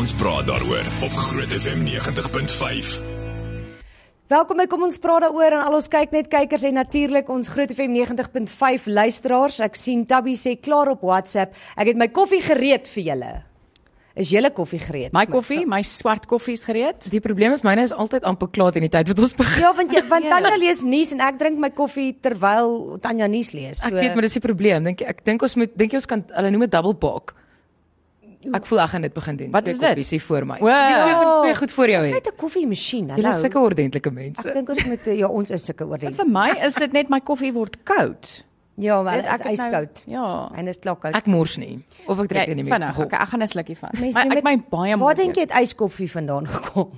ons praat daaroor op Groot FM 90.5. Welkom by Kom ons praat daaroor en al ons kyk net kykers en natuurlik ons Groot FM 90.5 luisteraars. Ek sien Tabby sê klaar op WhatsApp. Ek het my koffie gereed vir julle. Is julle koffie gereed? My koffie, my swart koffie is gereed. Die probleem is myne is altyd amper klaar in die tyd wat ons begin. Ja, want jy, want Tanya lees nuus en ek drink my koffie terwyl Tanya nuus lees. Ek weet maar dis die probleem. Dink ek dink ons moet dink jy ons kan hulle noem dit double park. Ek voel ek gaan dit begin doen. Wat is dit? Dis voor my. Wow. Jy moet baie goed vir jou hê. Net 'n koffiemasjien, hallo. is sulke ordentlike Ek mense. dink ons moet ja, ons is sulke oordeel. Vir my is dit net my koffie word koud. Ja, maar Dit- dit is nou- yskoud. Ja. En dit is klaar koud. Ek mors nie of ek drink Ja, nie meer. vinnig. Okay, ek gaan 'n slukkie vat. Mense Maar noem ek dit- my baie Waar dink jy het yskoffie vandaan gekom?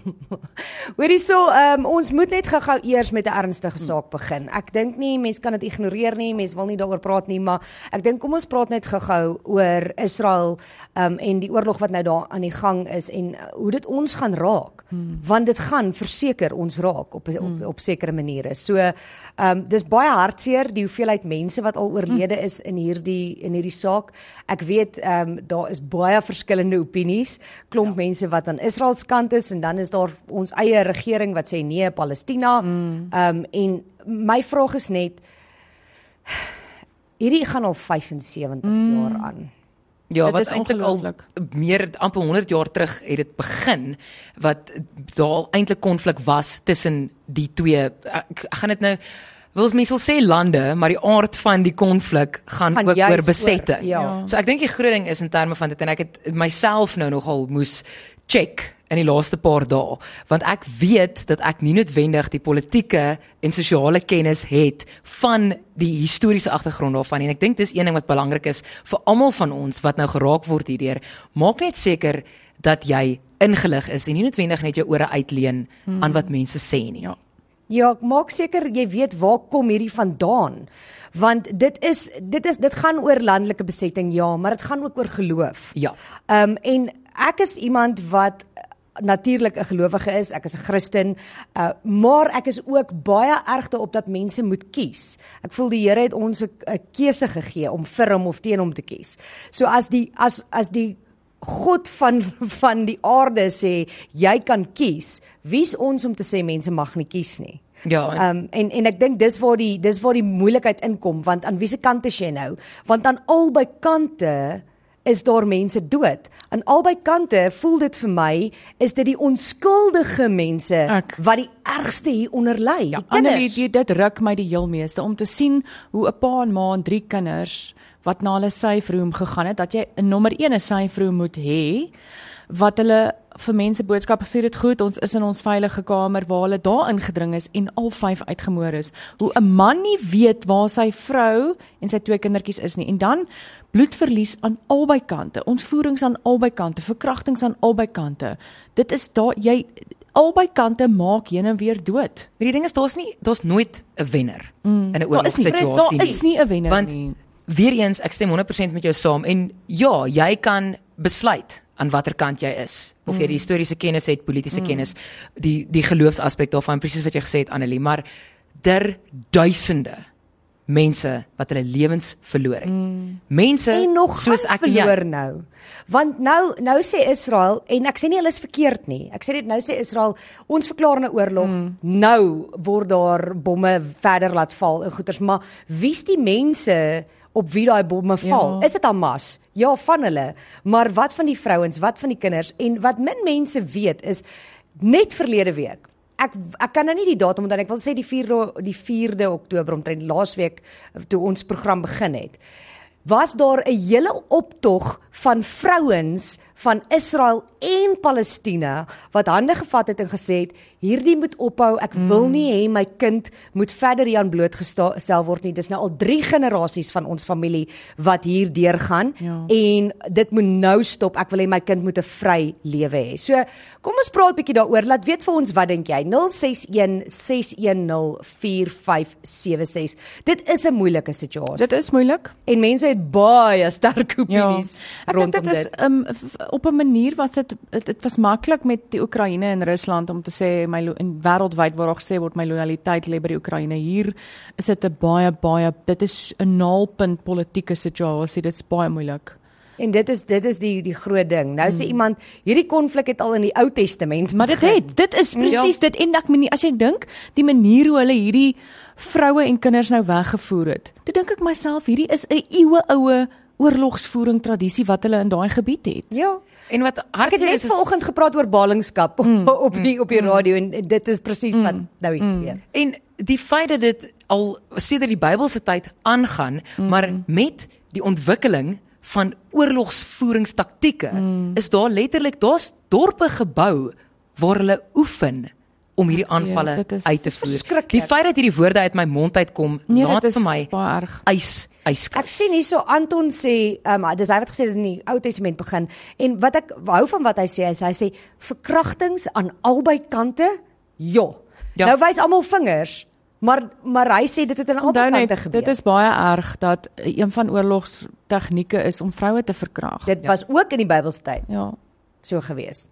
Hoorie so, um, ons moet net gou-gou eers met 'n ernstige saak begin. Ek dink nie mense kan dit ignoreer nie, mense wil nie daaroor praat nie, maar ek dink kom ons praat net gou-gou oor Israel um, en die oorlog wat nou daar aan die gang is en uh, hoe dit ons gaan raak. Hmm. Want dit gaan verseker ons raak op op, op, op sekere maniere. So, ehm um, dis baie hartseer die hoeveelheid mense wat al oorlede is in hierdie in hierdie saak. Ek weet ehm um, daar is baie verskillende opinies. Klomp ja. mense wat aan Israel se kant is en dan is daar ons eie regering wat sê nee, Palestina. Ehm um, en my vraag is net hierdie gaan al 75 mm. jaar aan. Ja, Dit wat eintlik al meer amper 100 jaar terug het dit begin wat daar eintlik konflik was tussen die twee ek, ek gaan dit nou wil mense sal sê lande, maar die aard van die konflik gaan, Gaan ook oor besetting. oor- ja. So ek dink die groot ding is in terme van dit en ek het myself nou nogal moes check in die laaste paar dae want ek weet dat ek nie noodwendig die politieke en sosiale kennis het van die historiese agtergrond daarvan en ek dink dis een ding wat belangrik is vir almal van ons wat nou geraak word hierdeur maak net seker dat jy ingelig is en nie noodwendig net jou ore uitleen hmm. aan wat mense sê nie. Ja. Ja, maak seker jy weet waar kom hierdie vandaan. Want dit is dit is dit gaan oor landelike besetting ja, maar dit gaan ook oor geloof. Ja. Ehm um, en ek is iemand wat natuurlik 'n gelowige is, ek is 'n Christen, uh, maar ek is ook baie erg daarop dat mense moet kies. Ek voel die Here het ons 'n 'n keuse gegee om vir hom of teen hom te kies. So as die as as die God van van die aarde sê jy kan kies, wie's ons om te sê mense mag nie kies nie? Ja. Ehm um, en en ek dink dis waar die dis waar die moeilikheid inkom want aan wiese kant is jy nou? Want aan albei kante is daar mense dood. Aan albei kante voel dit vir my is dit die onskuldige mense Ek- wat die ergste hieronder ly. Ja, Die Annelie, dit ruk my die heel meeste om te sien hoe 'n pa en ma en drie kinders wat na hulle syfroom gegaan het dat jy 'n nommer 1 'n syfroom moet hê wat hulle vir mense boodskap gestuur het goed ons is in ons veilige kamer waar hulle daar ingedring is en al vyf uitgemoor is hoe 'n man nie weet waar sy vrou en sy twee kindertjies is nie en dan bloedverlies aan albei kante ontvoerings aan albei kante verkrachtings aan albei kante dit is daar jy albei kante maak heen en weer dood Maar die ding is daar's nie daar's nooit 'n wenner mm. in 'n Daar is nie oorlogssituasie daar is nie 'n wenner Want nie. weer eens ek stem 100% met jou saam en ja, jy kan besluit aan watter kant jy is. Of jy die historiese kennis het, politieke mm. kennis, die die geloofsaspek daarvan, presies wat jy gesê het Annelie, maar der duisende mense wat hulle lewens verloor het. Mm. Mense en nog soos ek en jy. verloor nou. Want nou nou sê Israel en ek sê nie hulle is verkeerd nie. Ek sê dit nou sê Israel ons verklaar 'n oorlog. Mm. Nou word daar bomme verder laat val en goeters, maar wie's die mense op wie daai bomme val? Ja. Is dit Hamas? Ja, van hulle. Maar wat van die vrouens? Wat van die kinders? En wat min mense weet is net verlede week Ek ek kan nou nie die datum onthou. Ek wil sê die 4de die 4de Oktober omtrent laasweek toe ons program begin het. Was daar 'n hele optog van vrouens van Israel en Palestina wat hande gevat het en gesê het hierdie moet ophou. Ek wil nie hê my kind moet verder hieraan blootgestel word nie. Dis nou al 3 generasies van ons familie wat hier deurgaan Ja. en dit moet nou stop. Ek wil hê my kind moet 'n vry lewe hê. So, kom ons praat bietjie daaroor. Laat weet vir ons wat dink jy? 061 610 4576. Dit is 'n moeilike situasie. Dit is moeilik. En mense het baie sterk opinies Ek dink rondom dit is dit. um, op 'n manier was dit dit, was maklik met die Oekraïne en Rusland om te sê my en wêreldwyd waar daar gesê word my lojaliteit lê by die Oekraïne. Hier is dit 'n baie baie dit is 'n naalpunt politieke situasie. Dit's baie moeilik. En dit is dit is die die groot ding. Nou sê iemand hierdie konflik het al in die Ou Testament. Maar dit het, dit is presies dit en ek meen as jy dink die manier hoe hulle hierdie vroue en kinders nou weggevoer het. Dit dink ek myself hierdie is 'n eeue oue oorlogsvoering tradisie wat hulle in daai gebied het. Ja. En wat Ek het hartseer net is, is vanoggend gepraat oor ballingskap mm, op die op die radio en dit is presies wat nou hier gebeur. En die feit dat dit al sedert die Bybelse tyd aangaan, mm. maar met die ontwikkeling van oorlogsvoeringstaktieke mm. is daar letterlik daar's dorpe gebou waar hulle oefen om hierdie aanvalle Ja, is- uit te voer. Die feit dat hierdie woorde uit my mond uitkom, Nee, laat vir my baie erg. Ek ys yskyk. sien hierso Anton sê, um, dis hy wat gesê het in die Ou Testament begin en wat ek hou van wat hy sê is hy sê verkrachtings aan albei kante. Ja. Ja. Nou wys almal vingers, maar maar hy sê dit het aan albei kante gebeur. dit is baie erg dat eh, een van oorlogs tegnieke is om vroue te verkragt. dit was ook in die Bybelse tyd ja. so gewees.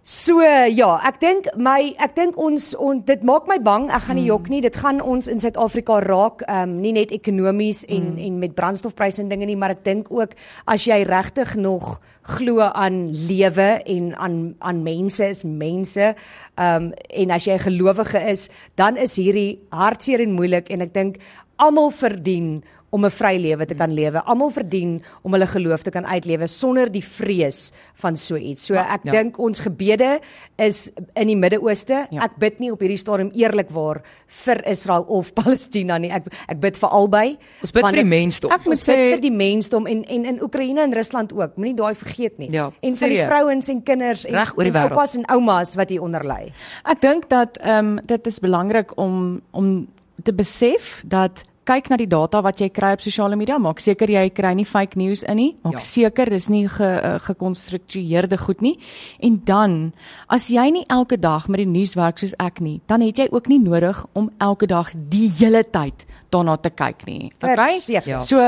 So ja, ek dink my ek dink ons on, dit maak my bang. Ek gaan nie jok nie. Dit gaan ons in Suid-Afrika raak, ehm um, nie net ekonomies en en met brandstofpryse en dinge nie, maar ek dink ook as jy regtig nog glo aan lewe en aan aan mense is mense, ehm um, en as jy 'n gelowige is, dan is hierdie hartseer en moeilik en ek dink almal verdien om 'n vry lewe te kan lewe. Almal verdien om hulle geloof te kan uitlewe sonder die vrees van so iets. So ek ja. dink ons gebede is in die Midde-Ooste. Ja. Ek bid nie op hierdie stadium eerlikwaar vir Israel of Palestina nie. Ek ek bid vir albei. Ons bid vir die mensdom. Ek moet bid vir die mensdom en en in Oekraïne en Rusland ook. Moenie daai vergeet nie. Ja, en vir die vrouens en kinders en, en oupas en oumas wat hier onder lê. Ek dink dat ehm um, dit is belangrik om om te besef dat kyk na die data wat jy kry op sosiale media, maak seker jy kry nie fake news in nie. Maak Ja. seker dis nie ge, uh, gekonstruktueerde goed nie. En dan as jy nie elke dag met die nuus werk soos ek nie, dan het jy ook nie nodig om elke dag die hele tyd daarna te kyk nie. Verseker. Ja. So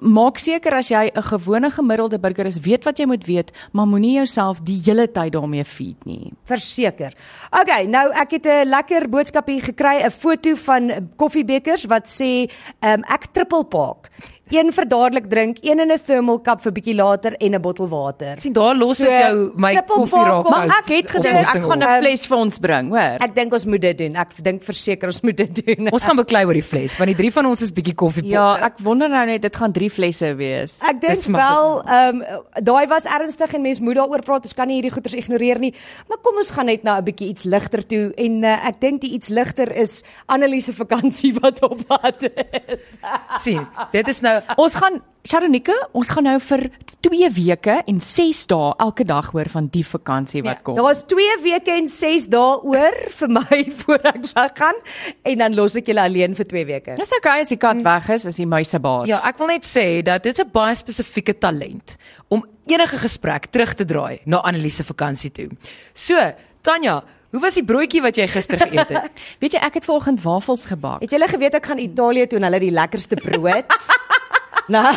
maak seker as jy 'n gewone gemiddelde burger is, weet wat jy moet weet, maar moenie jouself die hele tyd daarmee feed nie. Verseker. Okay, nou ek het 'n lekker boodskap hier gekry, 'n foto van koffiebekers wat sê, um, ek triple paak. Een vir dadelik drink, een in 'n thermal cup vir bietjie later en 'n bottel water. sien daar los So, dit jou my koffie raak. Maar ek het gedink ek gaan 'n Ehm, fles vir ons bring, hoor. Ek dink ons moet dit doen. Ek dink verseker ons moet dit doen. Ons gaan beklei oor die fles want die drie van ons is bietjie koffiepot. Ja, ek wonder nou net dit gaan 3 flesse wees. Ek dink wel, ehm um, daai was ernstig en mens moet daaroor praat. Ons kan nie hierdie goeters ignoreer nie. Maar kom ons gaan net nou 'n bietjie iets ligter toe en uh, ek dink die iets ligter is Anneliese vakansie wat op pad is. sien. Dit is nou Ons gaan Sharonike, ons gaan nou vir 2 weke en 6 dae elke dag hoor van die vakansie wat Ja, kom. Daar's 2 weke en 6 dae oor vir my voor ek weggaan en dan los ek julle alleen vir 2 weke. Dis okay as die kat weg is, is die muise baas. Ja, ek wil net sê dat dit 'n baie spesifieke talent om enige gesprek terug te draai na Anneliese vakansie toe. So, Tanya, hoe was die broodjie wat jy gister geëet het? Weet jy, ek het vanoggend wafels gebak. Het julle geweet ek gaan Italië toe en hulle die lekkerste brood? nou,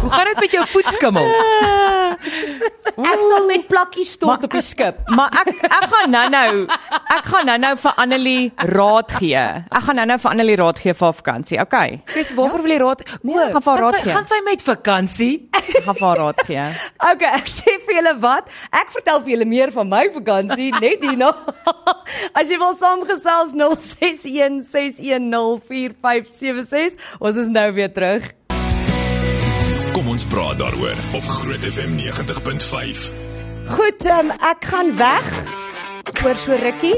Hoe gaan dit met jou voetskimmel? ek sal met plakkies stort op die skip. Maar ek ek gaan nou-nou ek gaan nou-nou vir Annelie raad gee. Ek gaan nou-nou vir Annelie raad gee vir haar vakansie. Okay. Chris, waarvoor wil jy raad? Nee, ek gaan vir haar raad gee. Gaan sy met vakansie? Ek gaan vir haar raad gee. Okay, ek sê vir julle wat, ek vertel vir julle meer van my vakansie net hierna. As jy wil saamgesels 0616104576. Ons is nou weer terug. Kom ons praat daaroor op Groot FM 90.5. Goed, um, ek gaan weg oor so rukkie.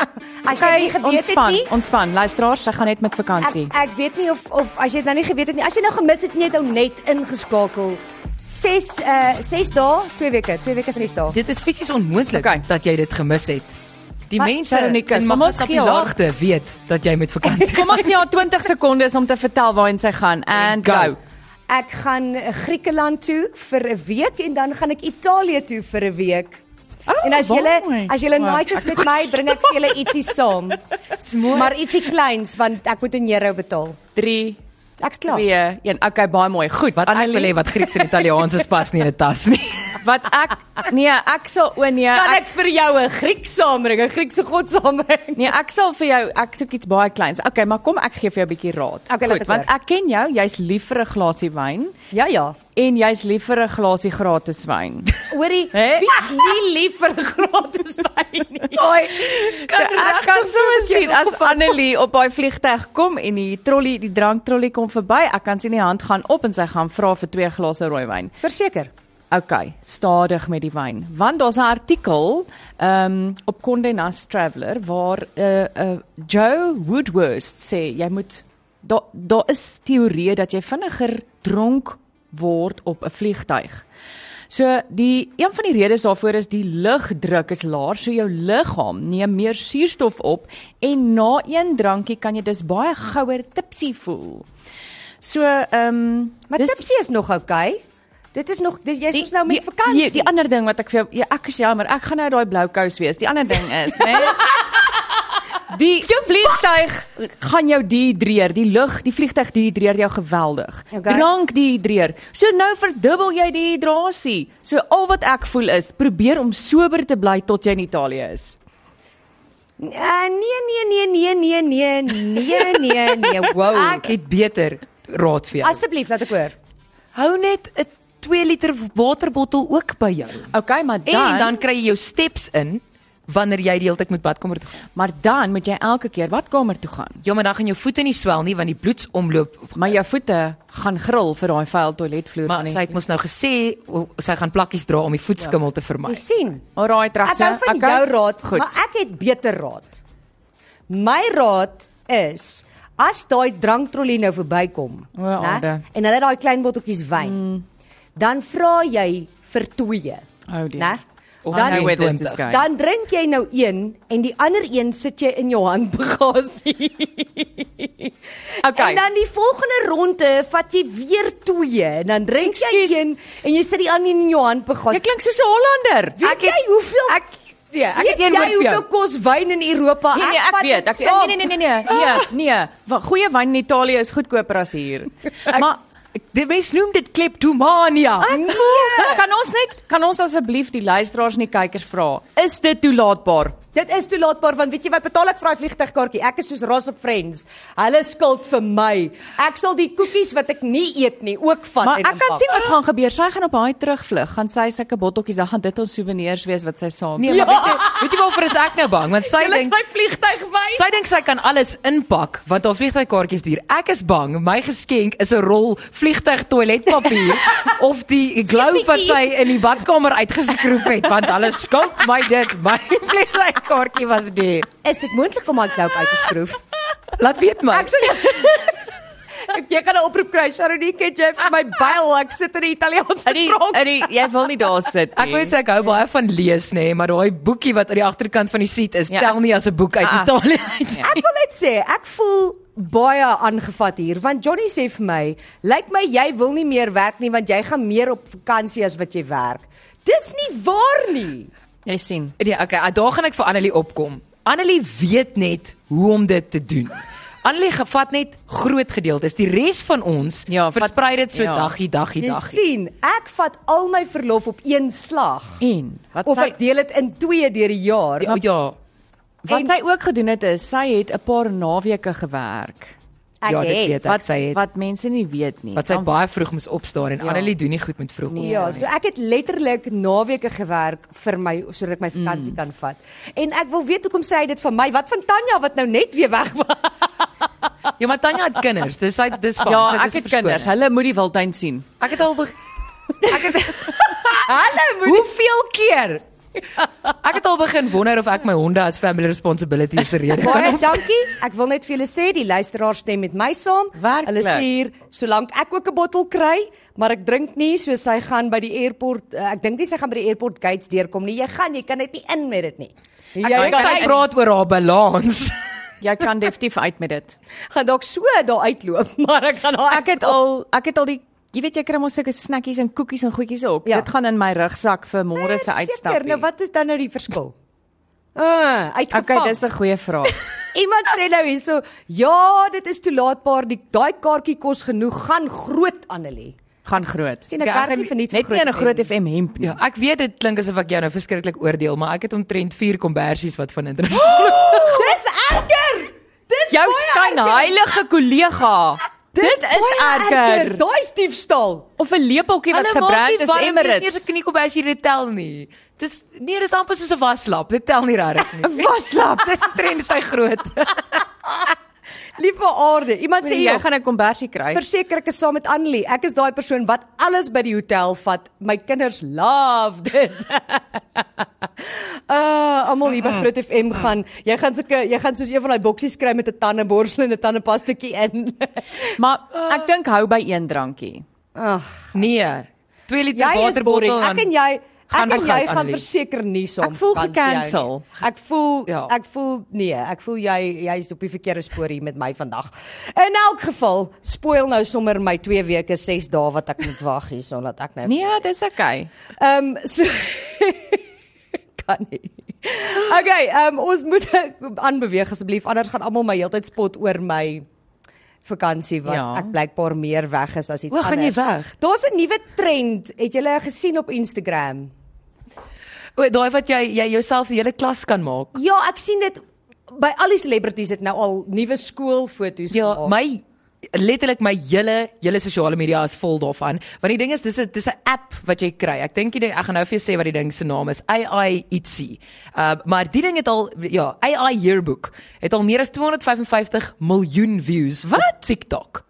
As jy nie geweet het ontspan, nie, ontspan. Luisteraars, sy gaan net met vakansie. Ek ek weet nie of of as jy dit nou nie geweet het nie, as jy nou gemis het, net ou net ingeskakel. 6 uh 6 dae, 2 weke, 2 weke 6 dae. Dit is fisies onmoontlik Okay. dat jy dit gemis het. Die Maar, mense Veronica, in Magasielaagte weet dat jy met vakansie Kom ons gee haar 20 sekondes om te vertel waarheen sy gaan and Go. go. Ek gaan Griekeland toe vir 'n week en dan gaan ek Italië toe vir 'n week. Oh, en as julle as julle nice is met my, bring ek vir julle ietsie saam. Maar ietsie kleins want ek moet in euro betaal. 3 Ek's klaar. 2 1. Okay, baie mooi. Goed. Wat ek wil hê wat Grieks en Italiaans is pas nie in 'n tas nie. Wat ek nee, ek sal o nee, Kan ek ek vir jou 'n Griek saambring, 'n Griekse god saambring? nee, ek sal vir jou ek soek iets baie kleins. Okay, maar kom ek gee vir jou 'n bietjie raad. Okay, Goed, want ek ken jou, jy's lief vir 'n glasie wyn Ja ja. en jy's lief vir 'n glasie gratis wyn. Hoorie, wie's nie lief vir 'n gratis wyn nie? Oi, So, ek kan sommer sien as Annelie op daai vliegtyg kom en die trolly, die dranktrolly kom verby, ek kan sien die hand gaan op en sy gaan vra vir twee glase rooiwyn. Verseker. Okay, stadig met die wyn. Want daar's 'n artikel ehm um, op Condé Nast Traveller waar 'n uh, uh, Joe Woodworth sê jy moet daar daar is teorieë dat jy vinniger dronk word op 'n vliegtyg. So die een van die redes daarvoor is die lugdruk is laer, so jou liggaam neem meer suurstof op en na een drankie kan jy dus baie gouer tipsy voel. So ehm um, Maar tipsy is nog oukei. Okay. Dit is nog dis jy's mos nou met die, vakansie. Die, die ander ding wat ek vir jou ja, ek is jammer, ek gaan nou daai blou kous wees. Die ander ding is, né? Die vliegtyg gaan jou dehydreer, die lug, die vliegtyg dehydreer jou geweldig. Okay. Drank dehydreer. So nou verdubbel jy die hidrasie. So al wat ek voel is, probeer om sober te bly tot jy in Italië is. Uh, nee nee nee nee nee nee nee nee nee. Wow. ek het beter raad vir jou. Asseblief laat ek hoor. Hou net 'n 2 liter waterbottel ook by jou. Okay, maar dan, En dan kry jy jou steps in wanneer jy die hele tyd moet badkamer toe gaan. maar dan moet jy elke keer badkamer toe gaan. Ja, maar dan gaan jou voete nie swel nie want die bloedsomloop Maar jou voete gaan gril vir daai vuil toiletvloer Maar van die. sy het mos nou gesê o, sy gaan plakkies dra om die voetskimmel te vermy. Jy sien. Alraai terug Ek hou van Okay. jou raad, Goed. maar ek het beter raad. My raad is as daai dranktrollie nou verbykom, O, aarde. en hulle het daai klein botteltjies wyn, mm. Dan vra jy vir twee, Oh né? Of I Dan know where this is 20. going. dan drink jy nou een en die ander een sit jy in jou handbagasie. Okay. En dan die volgende ronde vat jy weer twee en dan drink Excuse- jy een en jy sit die ander een in jou handbagasie. Jy klink soos 'n Hollander. Weet jy hoeveel Ek ja, ek het een jy woord vir jou. hoeveel kos wyn in Europa? Nee nee, ek vat weet. dit Ek saam. nee nee nee nee nee. Nee, nee. Wa- Goeie wyn in Italië is goedkoper as hier. Maar Die mens noem dit kleptomania. ek voel, kan ons net kan ons asseblief die luisteraars en die kykers vra, is dit toelaatbaar? Dit is toelaatbaar want weet jy wat betaal ek vir daai vliegtygkaartjie? Ek is soos Ross op Friends. Hulle skuld vir my. Ek sal die koekies wat ek nie eet nie ook vat Maar en ek kan inpak. sien wat gaan gebeur. Sy gaan op daai terugvlug, gaan sy sulke botteltjies, dan gaan dit ons souvenirs wees wat sy saam. Nee, maar weet jy, weet jy waarvoor is ek nou bang? Want sy dink my vliegtyg wyn. sy dink sy kan alles inpak want haar vliegtuigkaartjies duur. Ek is bang my geskenk is 'n rol vliegtuig toiletpapier of die globe wat sy in die badkamer uitgeskroef het want hulle skuld my dit. My vliegtuigkaartjie was duur. Is dit moontlik om my klop uit te skroef? Laat weet my. Ek sal Ek jy gaan 'n oproep kry, Sharonike, jy vir my byl. Ek sit in die Italiaanse tronk. in die, jy wil nie daar sit nie. Ek weet sê ek hou baie van lees nê, maar daai boekie wat aan die agterkant van die seat is, Ja. tel nie as 'n boek uit Ah. Italië uit. Ek wil net sê, ek voel baie aangevat hier want Johnny sê vir my, lyk my jy wil nie meer werk nie want jy gaan meer op vakansie as wat jy werk. Dis nie waar nie. Jy sien. Nee, okay, daar gaan ek vir Annelie opkom. Annelie weet net hoe om dit te doen. Annelie gevat net groot gedeeltes. Die res van ons Ja, versprei dit so ja. daggie daggie Jy daggie. sien, ek vat al my verlof op een slag. En wat Of sy ek deel dit in twee deur die jaar. Ja, ja. wat en- sy ook gedoen het is sy het 'n paar naweke gewerk. Ek ja, dit weet ek. Wat sy het wat mense nie weet nie. wat sy Dan- baie vroeg moes opstaan en Ja. ja. Annelie doen nie goed met vroeg Nee. Ja, opstaan so ek het letterlik naweke gewerk vir my sodat ek my vakansie mm. kan vat. En ek wil weet hoekom sê hy dit vir my? Wat van Tanya wat nou net weer weg was? Ja, maar Tanya het kinders. Dis hy dis van. Ja, ek is het verskoning. kinders. Hulle moet die wildtuin sien. Ek het al Ek het Hallo, Hoeveel keer? Ek het al begin wonder of ek my honde as family responsibility se rede Baie kan. dankie. Ek wil net vir julle sê die luisteraars stem met my saam. Werklik. Hulle sê hier solank ek ook 'n bottel kry, maar ek drink nie so sy gaan by die airport uh, ek dink nie sy gaan by die airport gates deurkom nie. Jy gaan, jy kan net nie in met dit nie. Jy Ek gaan, sy praat oor haar balans. Jy kan definitief uit met dit. gaan dalk so daar uitloop, maar ek gaan daar Ek het al ek het al die jy weet jy kry mos sulke snackies en koekies en goedjies op. Ja. Dit gaan in my rugsak vir môre se Seker, uitstap. Nou wat is dan nou die verskil? Ah, uitgevang. Okay, dis 'n goeie vraag. Iemand sê nou hierso, ja, dit is toelaatbaar. Die daai kaartjie kos genoeg. Gaan groot Annelie. Gaan groot. Sien ek Ja, werk nie vir Net vir nie in 'n groot FM. Hemp nie. Ja, ek weet dit klink asof ek jou nou verskriklik oordeel, maar ek het omtrent 4 kombersies wat van internasionaal. Dis erger. Dis Jou baie skyn erger. heilige kollega. Dit is erger. Daai is diefstal. Of 'n lepeltjie wat gebrand is Nie Emirates. eens 'n kniekombersie dit tel nie. Dis nee, dis amper soos 'n waslap. Dit tel nie regtig nie. Waslap. Dis omtrent sy groot. Liewe aarde. Iemand sê jy gaan 'n kombersie kry. Verseker ek is saam met Annelie. Ek is daai persoon wat alles by die hotel vat. My kinders love dit. Uh, almal hier by Groot FM gaan. Jy gaan sulke jy gaan soos een van daai boksies kry met 'n tandeborsel en 'n tandepastatjie in. Maar ek dink hou by een drankie. Ag, Nee. 2 liter waterbottel Ek en jy gaan Ek en jy gaan verseker nie saam. Ek voel gecancel. Ek voel Ja. ek voel nee, ek voel jy jy's op die verkeerde spoor hier met my vandag. In elk geval, spoil nou sommer my 2 weke 6 dae wat ek moet wag hierson dat ek nou Nee, dis okay. Ehm um, so kan nie. Okay, um, ons moet aanbeweeg asseblief anders gaan almal my heeltyd spot oor my vakansie wat Ja. ja. ek blykbaar meer weg is as iets Hoe gaan jy anders. weg? Daar's 'n nuwe trend. Het julle gesien op Instagram? O, daai wat jy jy jouself die hele klas kan maak. Ja, ek sien dit by al die celebrities het nou al nuwe skoolfoto's Ja, gemaak. my letterlik my hele hele sosiale media is vol daarvan. Want die ding is dis 'n dis 'n app wat jy kry. Ek dink jy ek gaan nou vir jou sê wat die ding se naam is. AI ietsie. Uh maar die ding het al ja, AI Yearbook het al meer as 255 miljoen views wat? TikTok.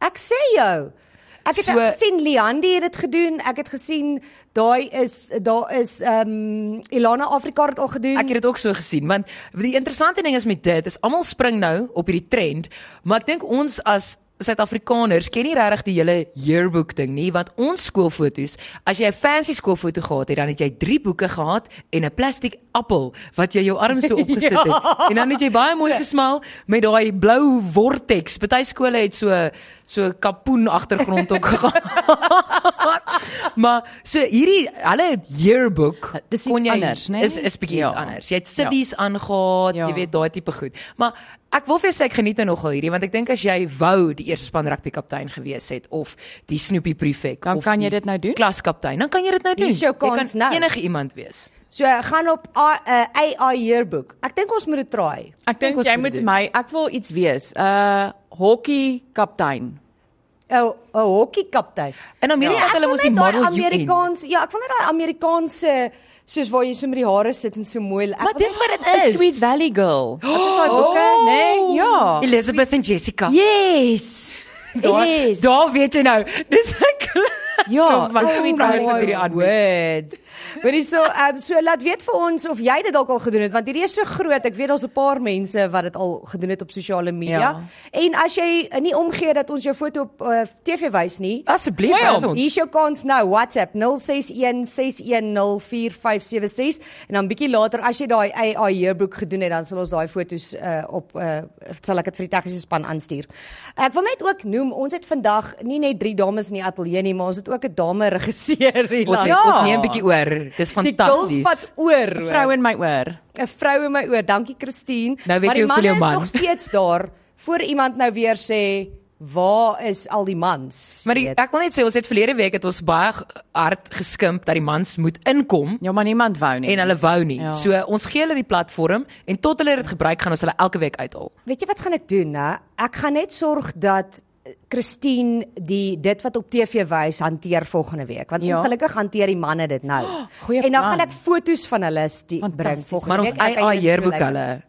Ek sê jou. Ek het So- gesien Liandi het dit gedoen. Ek het gesien daai is daar is ehm um, Ilana Afrika het al gedoen. Ek het dit ook so gesien want die interessante ding is met dit is almal spring nou op hierdie trend, maar ek dink ons as Suid-Afrikaners ken nie regtig die hele yearbook ding nie want ons skoolfoto's as jy 'n fancy skoolfoto gehad het dan het jy 3 boeke gehad en 'n plastiek appel wat jy jou arm so opgesit het Ja. en dan het jy baie mooi gesmaal met daai blou vortex party skole het so so kapoen agtergrond ook gehad maar so hierdie hulle yearbook Dis iets jy- anders, né? is is bietjie iets Ja. anders jy het civvies aangegaan Ja. jy weet daai tipe goed maar Ek wil vir jou sê ek geniet nou nogal hierdie want ek dink as jy wou die eerste span rugby kaptein gewees het of die Snoopy prefek Dan kan jy dit nou doen? Klaskaptein, dan kan jy dit nou doen. Jy kan nou. enige iemand wees. So gaan op A- uh, AI yearbook. Ek dink ons moet dit try. Ek dink jy moet doen. my ek wil iets wees. uh, Hockey kaptein. 'n 'n hockey kaptein. In Amerika Ja, het hulle mos die model UN. Amerikaans, ja, ek wil net daai Amerikaanse soos waar jy so met die hare sit en so mooi. Ek Maar dis wat dit A is. Sweet Valley Girl. Wat is daai boeke, Oh. nê? Nee? Ja. Elizabeth en Jessica. Yes. Daar, Yes. daar weet jy nou. Dis ek. Ja, maar oh sweet my vibes met hierdie aanbied. Word. Hoorie so, ehm um, so laat weet vir ons of jy dit dalk al gedoen het want hierdie is so groot. Ek weet daar's 'n paar mense wat dit al gedoen het op sosiale media. Ja. En as jy nie omgee dat ons jou foto op uh, TV wys nie, Asseblief, wys ons. Hier is jou kans nou. WhatsApp 0616104576 en dan bietjie later as jy daai AI yearbook gedoen het, dan sal ons daai foto's uh, op uh, sal ek dit vir die tegniese span aanstuur. Ek wil net ook noem, ons het vandag nie net drie dames in die ateljee nie, maar ons het ook 'n dame regisseur hier. Ons het, Ja. ons neem 'n bietjie oor. Dis die fantasties. vat oor. hoor. Vrou in my oor. 'n vrou in my oor. Dankie Christine. Nou weet maar jy die hoe voel jou man. is nog steeds daar voor iemand nou weer sê, "Waar is al die mans?" Maar die, ek wil net sê ons het verlede week het ons baie hard geskimp dat die mans moet inkom Ja, maar niemand wou nie. en hulle wou nie. Ja. So ons gee hulle die platform en tot hulle dit gebruik gaan ons hulle elke week uithaal. Weet jy wat gaan ek doen, hè? Ek gaan net sorg dat Christine die dit wat op TV wys hanteer volgende week want Ja. ongelukkig hanteer die manne dit nou. goeie en dan gaan ek foto's van hulle bring volgende Maar ons week. Ek kan AI lyk. hulle.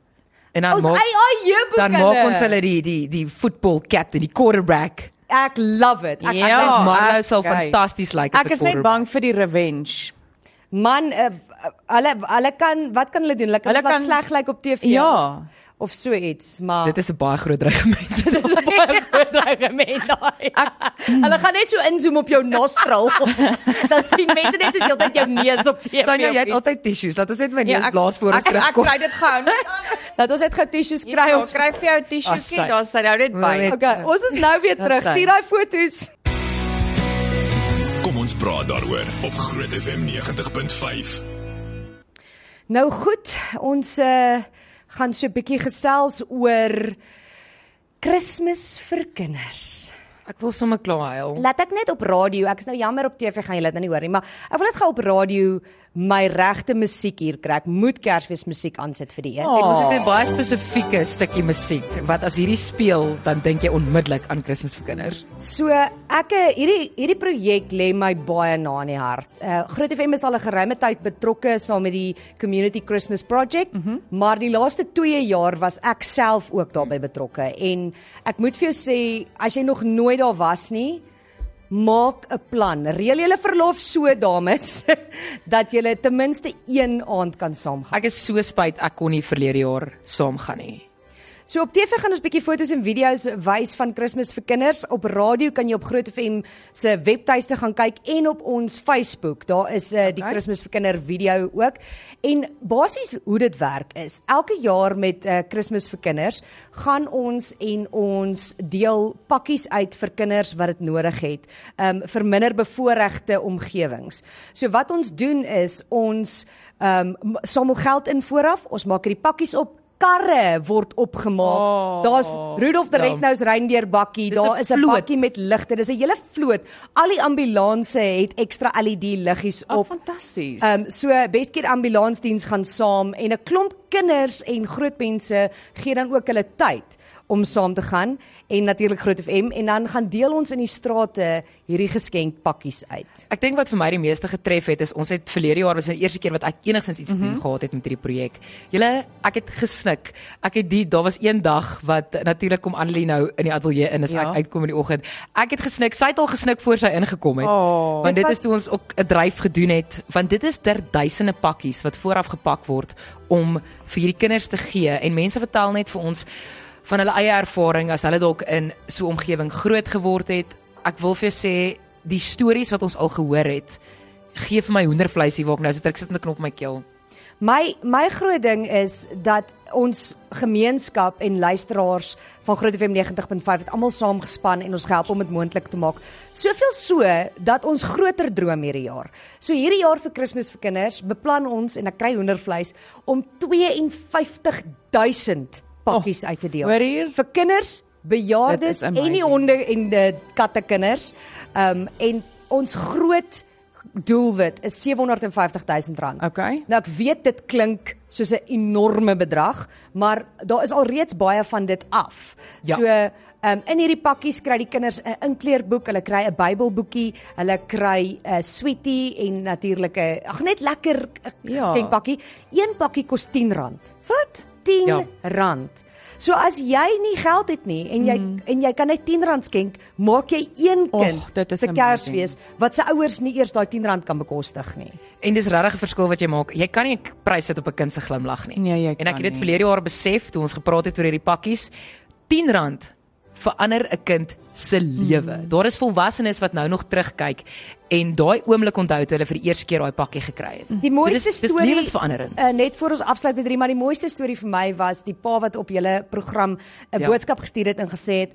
En dan Ons maak AI yearbook dan maak ons hulle die die die football captain, die quarterback. Ek love it. Ek, Ja, ek dink, Marlo ek- sal fantasties lyk as Ek 'n is net quarterback. bang vir die revenge. man, uh, hulle hulle kan wat kan hulle doen? Hulle kan Hulle hulle kan- sleg lyk op TV Ja. of, of so iets, maar Dit is 'n baie groot dreigement. Dit is 'n baie groot dreigement daai. Hulle gaan net so inzoom op jou nostril. Dan sien mense net soos heeltyd jou neus op TV. Tanya, jy het altyd tissues. Laat ons net my Ja, neus blaas voor ons ek, ek terugkom. kry dit gou. Dat ons net gou tissues kry om ons kry vir jou 'n tissue As sy- kie, daar sit nou net by. Okay, ons is nou weer terug. Stuur daai foto's. Kom ons praat daaroor op Groot FM 90.5. Nou goed, ons uh, gaan so 'n bietjie gesels oor Kersfees vir kinders. Ek wil sommer klaar huil. Laat ek net op radio, ek is nou jammer op TV gaan julle dit nou nie hoor nie, maar ek wil net gou op radio my regte musiek hier kry. Ek moet Kersfees musiek aansit vir die een. Oh. Ek moet ek 'n baie spesifieke stukkie musiek wat as hierdie speel, dan dink jy onmiddellik aan Kersfees vir kinders. So ek eh, hierdie hierdie projek lê my baie na in die hart. Uh Groot FM is al 'n geruime tyd betrokke saam met die Community Christmas Project, mm -hmm. maar die laaste 2 jaar was ek self ook daarbey betrokke en ek moet vir jou sê as jy nog nooit daar was nie, maak 'n plan. Reël julle verlof so dames dat julle ten minste een aand kan saamgaan. Ek is so spyt ek kon nie verlede jaar saamgaan nie. So op TV gaan ons bietjie foto's en video's wys van Kersfees vir kinders. Op radio kan jy op Groot FM se webtuiste gaan kyk en op ons Facebook. Daar is uh, die Okay. Kersfees vir kinder video ook. En basies hoe dit werk is, elke jaar met uh, Kersfees vir kinders gaan ons en ons deel pakkies uit vir kinders wat dit nodig het, um vir minder bevoorregte omgewings. So wat ons doen is ons um samel geld in vooraf, ons maak hierdie pakkies op karre word opgemaak. Oh, Daar's Rudolf die ja. Red-Nosed Reindeer bakkie, daar is 'n bakkie met ligte. Dis 'n hele vloot. Al die ambulanse het ekstra LED liggies Oh, op. fantasties. Ehm um, so Weskeer ambulansdiens gaan saam en 'n klomp kinders en groot mense gee dan ook hulle tyd om saam te gaan en natuurlik Groot FM en dan gaan deel ons in die strate hierdie geskenkpakkies uit. Ek dink wat vir my die meeste getref het is ons het verlede jaar was die eerste keer wat ek enigsins iets mm -hmm. doen gehad het met hierdie projek. Julle, ek het gesnik. Ek het die daar was een dag wat natuurlik kom Annelie nou in die ateljee in as Ja. ek uitkom in die oggend. Ek het gesnik. Sy het al gesnik voor sy ingekom het. Oh. want Dit dit was- is toe ons ook 'n dryf gedoen het, want dit is ter duisende pakkies wat vooraf gepak word om vir hierdie kinders te gee en mense vertel net vir ons van hulle eie ervaring as hulle dalk in so 'n omgewing groot geword het. Ek wil vir jou sê die stories wat ons al gehoor het, gee vir my hoendervleisie waar ek nou sit ek sit met 'n knop in my keel. My my groot ding is dat ons gemeenskap en luisteraars van Groot FM 90.5 het almal saamgespan en ons gehelp om dit moontlik te maak. Soveel so dat ons groter droom hierdie jaar. So hierdie jaar vir Kersfees vir kinders beplan ons en ek kry hoendervleis om 52000 pakkies oh, uit te deel. hoor hier? vir kinders, bejaardes en die honde en die katte kinders. Ehm um, en ons groot doelwit is 750 000 rand. Okay. Nou ek weet dit klink soos 'n enorme bedrag, maar daar is alreeds baie van dit af. Ja. So um, in hierdie pakkies kry die kinders 'n inkleerboek, hulle kry 'n Bybelboekie, hulle kry 'n sweetie en natuurlik 'n ag net lekker eh, Ja. geskenkpakkie. Een pakkie kos R10. Wat? 10 Ja. rand. So as jy nie geld het nie en jy mm. en jy kan net 10 rand skenk, maak jy een kind is se. Kersfees wat se ouers nie eers daai 10 rand kan bekostig nie. En dis regtig 'n verskil wat jy maak. Jy kan nie 'n prys sit op 'n kind se glimlag nie. Nee, jy en ek kan het dit nie. verlede jaar besef toe ons gepraat het oor hierdie pakkies. R10 verander 'n kind se lewe. Hmm. Daar is volwassenes wat nou nog terugkyk en daai oomblik onthou toe hulle vir die eerste keer daai pakkie gekry het. Die mooiste so dis, storie dis lewensveranderend. Uh, net voor ons afsluit met drie, maar die mooiste storie vir my was die pa wat op julle program 'n ja. boodskap gestuur het en gesê het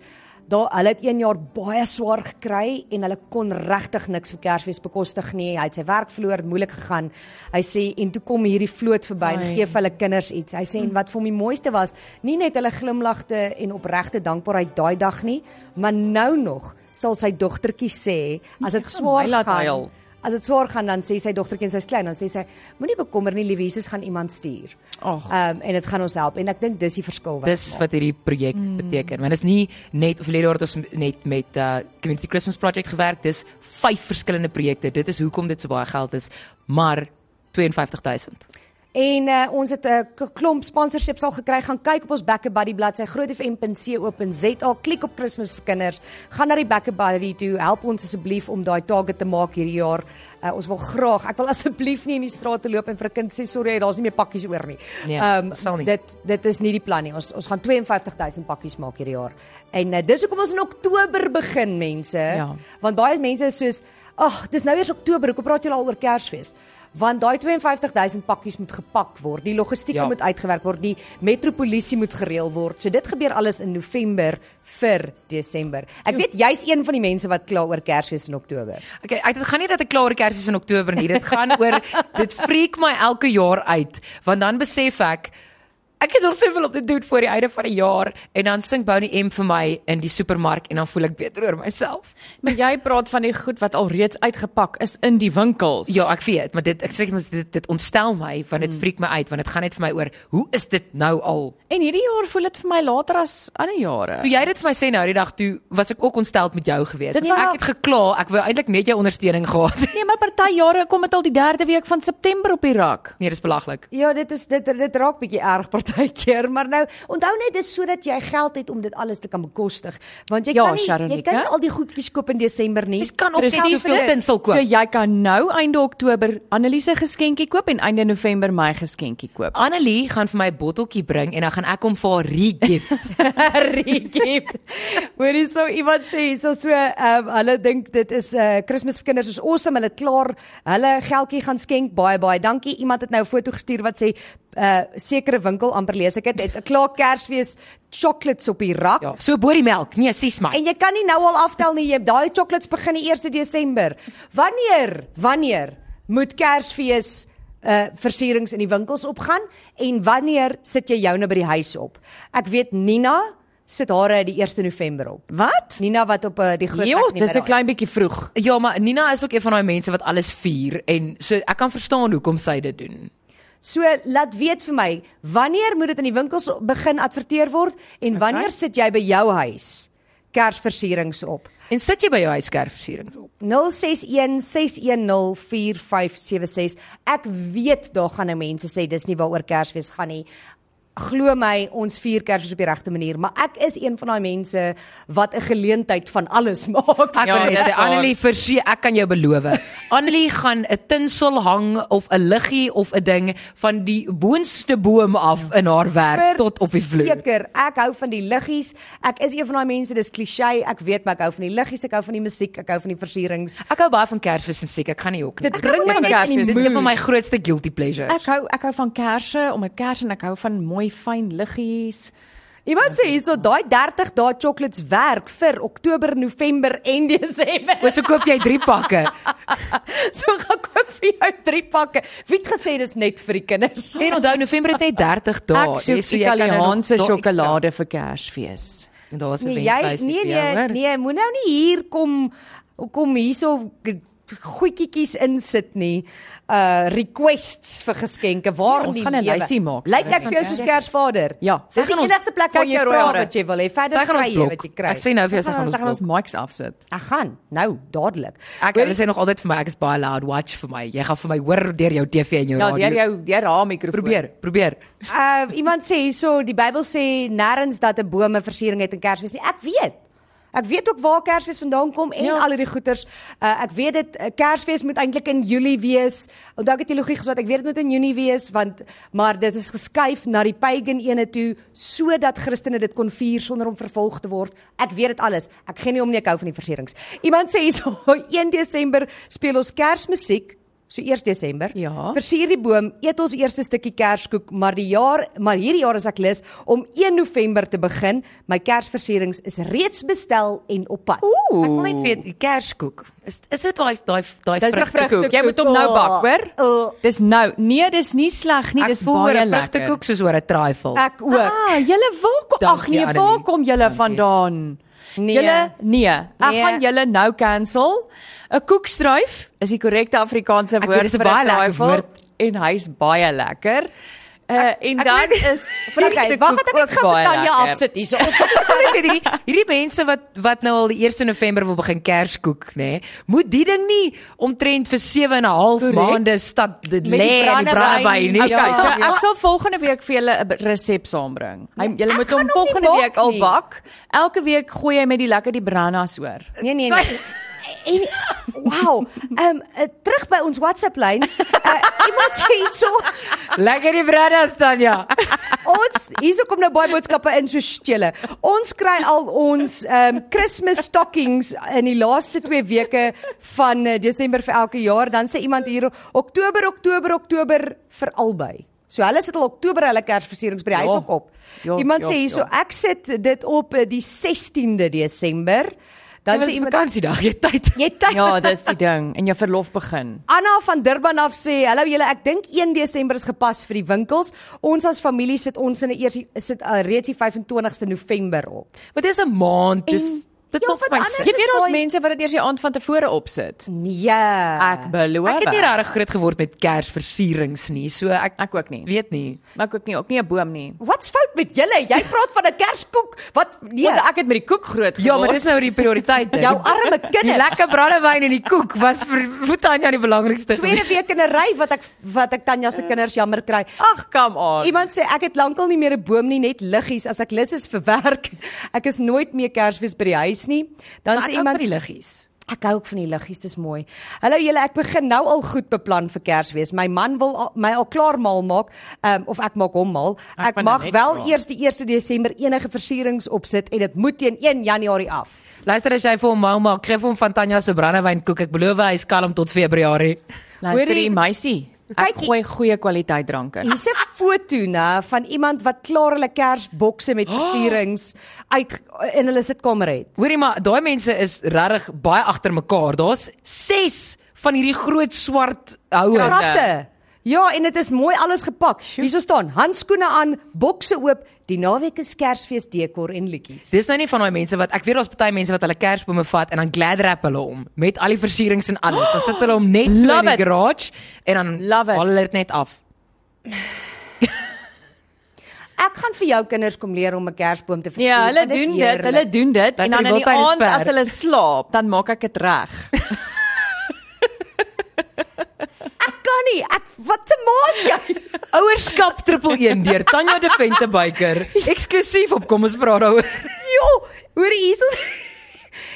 daar hulle het een jaar baie swaar gekry en hulle kon regtig niks vir Kersfees bekostig nie. Hy het sy werk verloor, moeilik gegaan. Hy sê en toe kom hierdie vloot verby en gee vir hulle kinders iets. Hy sê en wat vir hom die mooiste was, nie net hulle glimlagte en opregte dankbaarheid daai dag nie, maar nou nog sal sy dogtertjie sê as dit swaar gaan. As dit swaar gaan dan sê sy dogtertjie en sy's klein dan sê sy moenie bekommer nie liewe Jesus gaan iemand stuur. Ag. Ehm um, en dit gaan ons help en ek dink dis die verskil wat Dis wat hierdie projek mm. beteken. Want dit is nie net verlede jaar het ons net met uh Community Christmas Project gewerk. Dis vyf verskillende projekte. Dit is hoekom dit so baie geld is, maar 52000. En uh, ons het 'n uh, klomp sponsorships al gekry. Gaan kyk op ons Backer Buddy bladsy grootfm.co.za. Klik op Kersfees vir kinders. Gaan na die Backer Buddy toe. Help ons asseblief om daai target te maak hierdie jaar. Uh, ons wil graag. Ek wil asseblief nie in die straat te loop en vir 'n kind sê sorry, daar's nie meer pakkies oor nie. Nee, Ehm, sal nie. dit dit is nie die plan nie. Ons ons gaan 52000 pakkies maak hierdie jaar. En uh, dis hoekom ons in Oktober begin, mense. Ja. Want baie mense is soos, "Ag, dis nou eers Oktober. Hoekom praat julle al oor Kersfees?" Want daai 52000 pakkies moet gepak word. Die logistiek Ja. moet uitgewerk word. Die metropolisie moet gereël word. So dit gebeur alles in November vir Desember. Ek weet jy's een van die mense wat kla oor Kersfees in Oktober. Okay, ek dit gaan nie dat ek klaar oor Kersfees in Oktober nie. Dit gaan oor dit freak my elke jaar uit, want dan besef ek Ek het al soveel op te doen voor die einde van die jaar en dan sing Bonnie M vir my in die supermark en dan voel ek beter oor myself. Maar jy praat van die goed wat alreeds uitgepak is in die winkels. Ja, ek weet, maar dit ek sê mos dit dit ontstel my want dit freak my uit want dit gaan net vir my oor hoe is dit nou al? En hierdie jaar voel dit vir my later as ander jare. Toe jy dit vir my sê nou die dag toe was ek ook ontstel met jou gewees. Dit ek het gekla, ek wou eintlik net jou ondersteuning gehad. Nee, maar party jare kom dit al die derde week van September op die rak. Nee, dis belaglik. Ja, dit is dit dit raak bietjie erg partykeer, maar nou onthou net dis sodat jy geld het om dit alles te kan bekostig, want jy Ja, kan nie jy Sharonika. kan nie al die goedjies koop in Desember nie. Mens kan net Presies soveel tinsel koop. So jy kan nou einde Oktober Anneliese geskenkie koop en einde November my geskenkie koop. Annelie gaan vir my 'n botteltjie bring en dan gaan ek hom vir haar regift. regift. Hoorie so iemand sê so so ehm um, hulle dink dit is 'n uh, Kersfees vir kinders is awesome. Hulle klaar hulle geldjie gaan skenk. Baie baie dankie. Iemand het nou 'n foto gestuur wat sê uh, sekere winkel amper lees ek dit het 'n klaar Kersfees chocolates op die rak. ja, so boor die melk. Nee, sies my. En jy kan nie nou al aftel nie. Jy daai chocolates begin die 1 Desember. Wanneer? Wanneer moet Kersfees uh versierings in die winkels opgaan en wanneer sit jy joune by die huis op? Ek weet Nina sit hare die 1 November op. Wat? Nina wat op uh, die groot Jo, dis 'n klein bietjie vroeg. Ja, maar Nina is ook een van daai mense wat alles vier en so ek kan verstaan hoekom sy dit doen. So laat weet vir my, wanneer moet dit in die winkels begin adverteer word en wanneer sit jy by jou huis Kersversierings op? En sit jy by jou huiskerfversiering op? 0616104576. Ek weet daar gaan nou mense sê dis nie waaroor Kersfees gaan nie. Glo my, ons vier Kersfees op die regte manier, maar ek is een van daai mense wat 'n geleentheid van alles maak. Ek Ja, wil net sê. Annelie verseë ek kan jou beloof. Annelie gaan 'n tinsel hang of 'n liggie of 'n ding van die boonste boom af in haar werk tot op die vloer. Seker, ek hou van die liggies. Ek is een van daai mense, dis klisjé. Ek weet maar ek hou van die liggies, ek hou van die musiek, ek hou van die versierings. Ek hou baie van Kersfees musiek. Ek gaan nie ook nie. Dit bring my van net in die Dis een van mood. my grootste guilty pleasures. Ek hou ek hou van kersse, om 'n kers en ek hou van mooi fyn liggies. Iemand sê hierso daai 30 dae chocolates werk vir Oktober, November en Desember. O, so koop jy 3 pakke. So gaan koop vir jou 3 pakke. Wie het gesê dis net vir die kinders? En onthou November het net 30 dae. Ek soek so Italiaanse sjokolade vir Kersfees. En daar was 'n Nee, nee vir jou, nee hoor. nee, moet nou nie hier kom kom hierso goedjies insit nie. Uh requests vir geskenke. Waar Ja, ons gaan 'n lysie maak, Lyk ek vir jou soos Kersvader? Ja. Sy gaan ons- enigste plek waar jy vra wat jy wil hê. Verder Sy gaan kry jy wat jy kry. Ek sê nou vir jou sy Sy gaan ons gaan blok. ons mics afsit. Ek gaan nou dadelik. Ek hulle sê nog altyd vir my ek is baie loud watch vir my. Jy gaan vir my hoor deur jou TV en jou Ja, radio. deur jou deur haar mikrofoon. probeer, probeer. Uh iemand sê hierso die Bybel sê nêrens dat 'n boom 'n versiering het in Kersfees nie. Ek weet. Ek weet ook waar Kersfees vandaan kom en Ja. al hierdie goeters. Uh ek weet dit uh, Kersfees moet eintlik in Julie wees. Onthou ek het teologie geswat. Ek weet dit moet in Junie wees want maar dit is geskuif na die pagan ene toe sodat Christene dit kon vier sonder om vervolg te word. Ek weet dit alles. Ek gee nie om nie ek hou van die versierings. Iemand sê hierso 1 Desember speel ons Kersmusiek. So 1 Desember. Ja. Versier die boom, eet ons eerste stukkie kerskoek, maar die jaar, maar hierdie jaar is ek lus om 1 November te begin. My kersversierings is reeds bestel en op pad. Ooh. Ek wil net weet die kerskoek. Is is dit daai daai daai 'n vrugtekoek? Jy moet hom nou bak, hoor? Oh, Dis nou. Nee, dis nie sleg nie, Ek dis voel oor baie 'n lekker. vrugtekoek soos oor 'n trifle. ek ook. Ah, julle waar kom Ag nee, waar kom julle vandaan? Nee. Julle nee. Ek Nee. gaan julle nou cancel. 'n Koekstruif is die korrekte Afrikaanse Ek weet, woord 'n vir 'n lekker trifle woord. en hy's baie lekker. Uh en ek dan weet- is Okay, wag wat ek net gaan vir Tanya afsit hierso. Ek weet hierdie hierdie mense wat wat nou al die 1 November wil begin kerskoek, nê? Nee, moet die ding nie omtrent vir 7 en 'n half maande stad lê in die brandewyn. nie. Okay, Ja. so ek sal volgende week vir julle 'n resep saambring. Hy julle ek moet hom volgende week al bak. Elke week gooi jy met die lekker die brannas oor. Nee nee nee. En wow, ehm um, terug by ons WhatsApp lyn. Uh, iemand sê hierso Lekker die brada staan ja. Ons hierso kom nou baie boodskappe in so stele. Ons kry al ons ehm um, Kersfees stockings in die laaste 2 weke van uh, Desember vir elke jaar. Dan sê iemand hier Oktober, Oktober, Oktober vir albei. So hulle sit al Oktober hulle Kersversierings by die huis ook op. Ja, iemand ja, sê hierso ja. ek sit dit op uh, die 16de Desember. Dan sê is iemand vakansiedag, jy het tyd. jy tyd. Ja, dis die ding. En jou verlof begin. Anna van Durban af sê, "Hallo julle, ek dink 1 Desember is gepas vir die winkels. Ons as familie sit ons in 'n eers sit uh, reeds die 25ste November op." Wat is 'n maand? Dis dit Ja, wat vir my sin. Jy weet ons mense wat dit eers die aand van tevore opsit. Nee. Ek beloof. Ek het nie regtig groot geword met Kersversierings nie. So ek ek ook nie. weet nie. Maar ek ook nie, ook nie 'n boom nie. Wat's fout met julle? Jy praat van 'n Kerskoek. Wat nee. Ons ek het met die koek groot geword. Ja, maar dis nou die prioriteite. Jou arme Die kinders. lekker brandewyn en die koek was vir vir Tanya die belangrikste tweede week in 'n ry wat ek wat ek Tanya se kinders jammer kry. Ag, kom aan. Iemand sê ek het lankal nie meer 'n boom nie, net liggies as ek lus is vir werk. Ek is nooit meer Kersfees by die huis nie. Dan sê iemand van die liggies. Ek hou ook van die liggies, dis mooi. Hallo julle, ek begin nou al goed beplan vir Kersfees. My man wil al, my al klaar mal maak, um, of ek maak hom mal. Ek Ek, ben mag wel klaar. eers die 1 Desember enige versierings opsit en dit moet teen 1 Januarie af. Luister as jy vir hom mau maak, vir hom van Tanya se brandewyn koek. Ek beloof hy is kalm tot Februarie. Luister Hoorie- die meisie. Ek Kyk, gooi goeie kwaliteit drank in. Hier's 'n foto nê van iemand wat klaar hulle Kersbokse met versierings uit in hulle sitkamer het. Hoorie maar, daai mense is regtig baie agter mekaar. Daar's 6 van hierdie groot swart houers. Kratte. Ja, en dit is mooi alles gepak. Hierso staan handskoene aan, bokse oop. Die naweek is Kersfees dekor en liedjies. Dis nou nie van daai mense wat ek weet daar's baie mense wat hulle kersbome vat en dan glad wrap hulle om met al die versierings en alles. Dan sit hulle hom net so Love in die it. garage en dan Love it. haal hulle dit net af. Ek gaan vir jou kinders kom leer om 'n Kersboom te versier. Ja, hulle Dit is doen dit. heerlik. Hulle doen dit Luister, en dan die in die wildtuin is aand as ver. hulle slaap, dan maak ek dit reg. Nie. Ek wat se maas jy? Ouerskap 111 deur Tanya de Ventebyker. Eksklusief op kom ons praat daaroor. Jo, hoor hierso.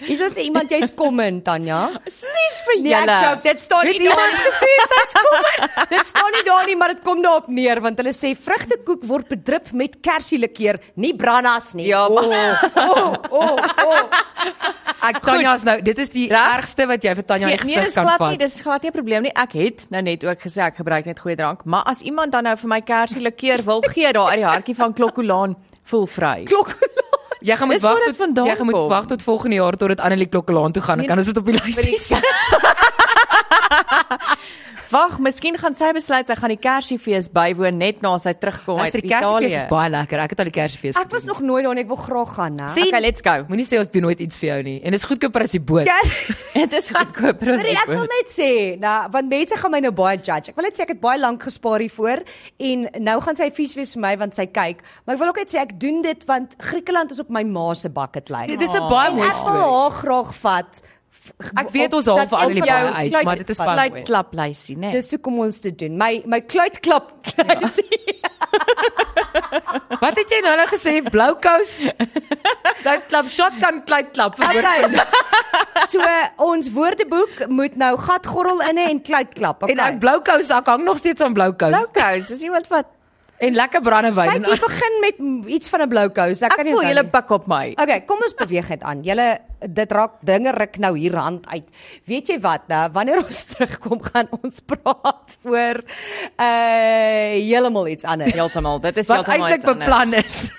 Hierso sê iemand jy's kom in Tanya. Sis vir Nee, ek julle. joke, dit staan nie daar gesê sy's kom in. Dit staan nie daar nie, maar dit kom daarop neer want hulle sê vrugtekoek word bedrip met kersielikeur, nie brandas nie. Ja, o, maar- o, o, o. Ek Tanya's nou, dit is die Reg? ergste wat jy vir Tanya Nee, die nee, gesig dis kan glad vat. nie, dis glad nie 'n probleem nie. Ek het nou net ook gesê ek gebruik net goeie drank, maar as iemand dan nou vir my kersie likeur wil gee daar uit die hartjie van Klokkolaan, voel vry. Klok. Jy gaan moet wag tot jy gaan moet wag tot volgende jaar tot dit Annelie Klokkelaan toe gaan. Dan Nee, kan ons dit op die lys sit. Wag, miskien gaan sy besluit sy gaan die Kersiefees bywoon net na sy terugkom uit Luister, die Kersfees Italië. is baie lekker. Ek het al die Kersfees. Ek was nog nooit daar nie, ek wil graag gaan, né? Okay, let's go. Moenie sê ons doen nooit iets vir jou nie. En dis goedkoper as die boot. Dit is goedkoper as Nee, ek wil dit. net sê, nou, want mense gaan my nou baie judge. Ek wil net sê ek het baie lank gespaar hiervoor en nou gaan sy vies wees vir my want sy kyk. Maar ek wil ook net sê ek doen dit want Griekeland is op my ma se bucket list. Dit is 'n baie En mooi ek wil storie. haar graag vat. Ek weet ons haal vir van jou baie uit, kluit- maar dit is baie Kluit klap lysie, né? Dis hoe kom ons dit doen. My my kluitklap kluisie. Wat het jy nou nou gesê? Blou kous? Dat klap shotgun kleit klap. Okay. So ons woordeboek moet nou gatgorrel inne en kluitklap. Okay. En ek blou kous, ek hang nog steeds aan blou kous. Blou kous, is iemand wat En lekker brandewyn. Kyk, jy begin met iets van 'n blou kous. Ek, Ek kan nie voel onthou julle pik op my. Okay, kom ons beweeg dit aan. Julle dit raak dinge ruk nou hier hand uit. Weet jy wat, nou, wanneer ons terugkom gaan ons praat oor uh heeltemal iets anders. Heeltemal. Dit is wat heeltemal eintlik iets anders. beplan is.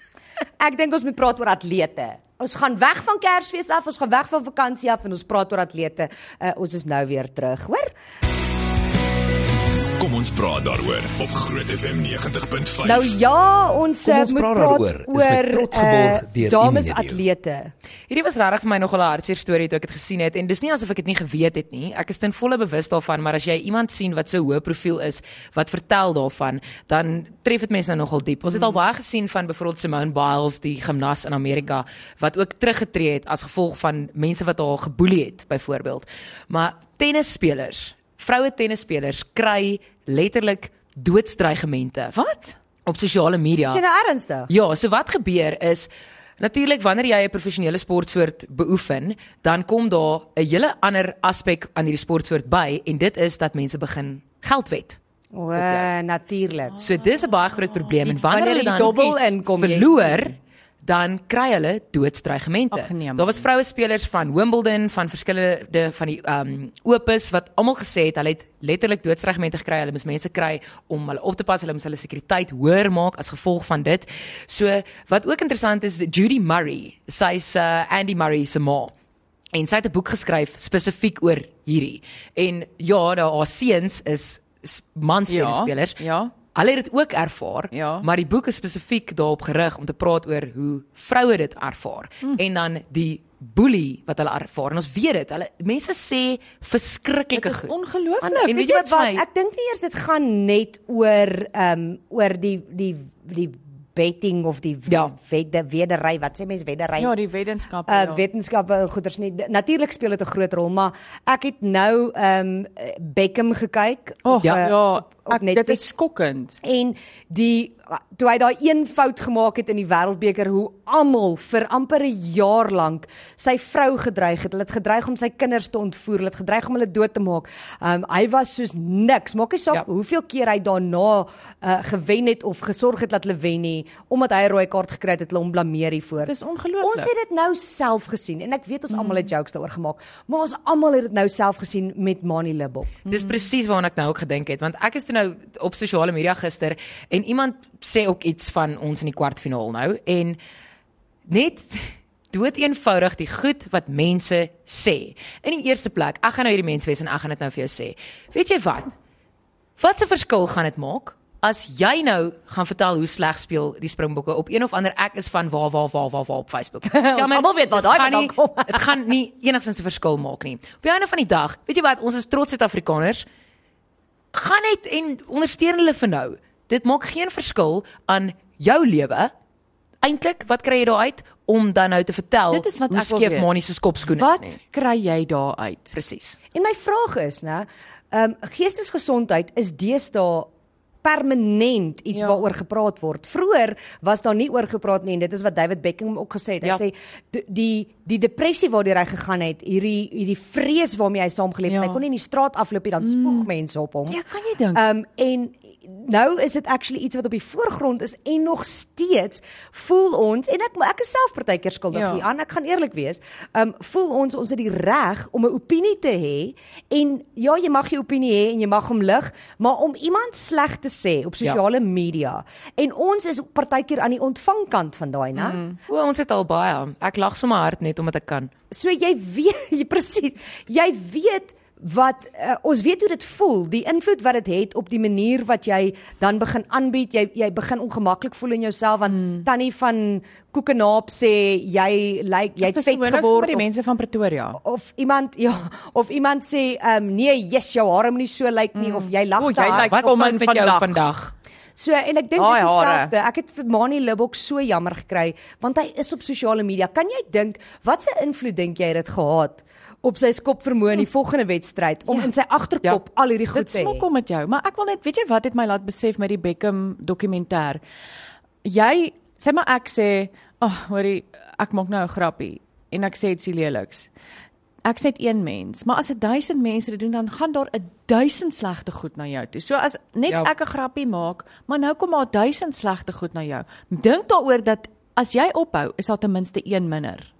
Ek dink ons moet praat oor atlete. Ons gaan weg van Kersfees af, ons gaan weg van vakansie af en ons praat oor atlete. Uh, ons is nou weer terug, hoor? Kom ons praat daaroor op Groot FM 90.5. Nou ja, ons Kom uh, ons moet praat praat daaroor. Is met oor trots geborg uh, deur dames atlete. Hierdie was regtig vir my nogal 'n hartseer storie toe ek dit gesien het en dis nie asof ek dit nie geweet het nie. Ek is ten volle bewus daarvan, maar as jy iemand sien wat so hoë profiel is wat vertel daarvan, dan tref dit mense nou nogal diep. Ons het al baie gesien van byvoorbeeld Simone Biles, die gimnas in Amerika wat ook teruggetree het as gevolg van mense wat haar geboelie het byvoorbeeld. Maar tennisspelers, vroue tennisspelers kry letterlik doodsdreigemente Wat? op sosiale media. Is jy nou ernstig? Ja, so wat gebeur is natuurlik wanneer jy 'n professionele sportsoort beoefen, dan kom daar 'n hele ander aspek aan hierdie sportsoort by en dit is dat mense begin geld wet. O, natuurlik. So dis 'n baie groot probleem en wanneer wanneer die dan dobbel inkom, jy verloor dan kry hulle doodsdreigemente. Ag, nee. Daar was vroue spelers van Wimbledon, van verskillende van die ehm um, Opus wat almal gesê het hulle het letterlik doodsdreigemente gekry. Hulle moes mense kry om hulle op te pas, hulle moes hulle sekuriteit hoër maak as gevolg van dit. So wat ook interessant is, Judy Murray, sy's uh, Andy Murray se ma. En sy het 'n boek geskryf spesifiek oor hierdie. En ja, daar haar seuns is, is mansspelers. Ja. Hulle het dit ook ervaar, Ja. maar die boek is spesifiek daarop gerig om te praat oor hoe vroue dit ervaar mm. en dan die boelie wat hulle ervaar. En ons weet dit, hulle mense sê verskriklike Dit is goed. ongelooflik. En weet jy wat wat my- ek dink nie eers dit gaan net oor ehm um, oor die die die betting of die Ja. wedde wederry wat sê mense wederry Ja, die wetenskappe. uh ja. wetenskappe en goeders nie natuurlik speel dit 'n groot rol maar ek het nou ehm um, Beckham gekyk Oh, ja, eh, ja, op, ek, dit Netflix is skokkend. en die toe hy daai een fout gemaak het in die wêreldbeker hoe almal vir amper 'n jaar lank sy vrou gedreig het. Hulle het gedreig om sy kinders te ontvoer, hulle het gedreig om hulle dood te maak. Um hy was soos niks. Maak nie saak Ja. hoeveel keer hy daarna uh, gewen het of gesorg het dat hulle wen nie, omdat hy 'n rooi kaart gekry het, het hulle hom blameer hiervoor. Dis ongelooflik. Ons het dit nou self gesien en ek weet ons almal het jokes daaroor gemaak, maar ons almal het dit nou self gesien met Mani Libbok. Dis presies waarna ek nou ook gedink het want ek is toe nou op sosiale media gister en iemand sê ook iets van ons in die kwartfinaal nou en net dood eenvoudig die goed wat mense sê. In die eerste plek, ek gaan nou hierdie mens wees en ek gaan dit nou vir jou sê. Weet jy wat? Wat 'n verskil gaan dit maak as jy nou gaan vertel hoe sleg speel die Springbokke op een of ander ek is van waar waar waar waar waar op Facebook. Ons almal weet waar daai gaan nie- kom. Dit gaan nie enigstens 'n verskil maak nie. Op die einde van die dag, weet jy wat, ons is trots Suid-Afrikaners. Gaan net en ondersteun hulle vir nou. Dit maak geen verskil aan jou lewe. Eintlik, wat kry jy daar uit om dan nou te vertel Dit is wat hoe skeef. Manie se skopskoene Wat is nie? kry jy daar uit? Presies. En my vraag is, né, ehm um, geestesgesondheid is deesdae permanent iets Ja. waaroor gepraat word. Vroeër was daar nie oor gepraat nie en dit is wat David Beckham ook gesê het. Hy Ja. sê die, die die depressie waardeur hy gegaan het, hierdie hierdie vrees waarmee hy saamgeleef het. Ja. Hy kon nie in die straat afloop nie, dan spoeg mense op hom. Ja, kan jy dink? Ehm um, en nou is dit actually iets wat op die voorgrond is en nog steeds voel ons en ek ek is self partykeer skuldig Ja. ja. hieraan. Ek gaan eerlik wees. Um, voel ons ons het die reg om 'n opinie te hê en ja, jy mag jou opinie hê en jy mag hom lig, maar om iemand sleg te sê op sosiale ja. media en ons is partykeer aan die ontvangkant van daai, né? Mm. O, ons het al baie. Ek lag sommer hard net omdat ek kan. So jy weet jy presies. Jy weet wat uh, ons weet hoe dit voel, die invloed wat dit het op die manier wat jy dan begin aanbied, jy jy begin ongemaklik voel in jouself want mm. tannie van Koekenaap sê jy lyk jy het vet gewoonlik sommer geword die of, mense van Pretoria. of iemand ja of iemand sê ehm um, nee, yes, jou hare moet nie so lyk nie mm. of jy lag hard. lyk Wat kom in met jou vandag. So en ek dink dis dieselfde. Ek het vir Mani Libbok so jammer gekry want hy is op sosiale media. Kan jy dink wat se invloed dink jy het dit gehad op sy skopvermoë in die volgende wedstryd om Ja. in sy agterkop Ja. al hierdie goed Dit te hê? smokkel met jou, maar ek wil net, weet jy wat het my laat besef met die Beckham dokumentêr? Jy sê maar ek sê, "Ag, oh, hoorie, ek maak nou 'n grappie en ek sê dit is leeliks." Ek's net een mens, maar as 'n 1000 mense dit doen, dan gaan daar 'n 1000 slegte goed na jou toe. So as net ja. ek 'n grappie maak, maar nou kom daar 1000 slegte goed na jou. Dink daaroor dat as jy ophou, is daar ten minste een minder.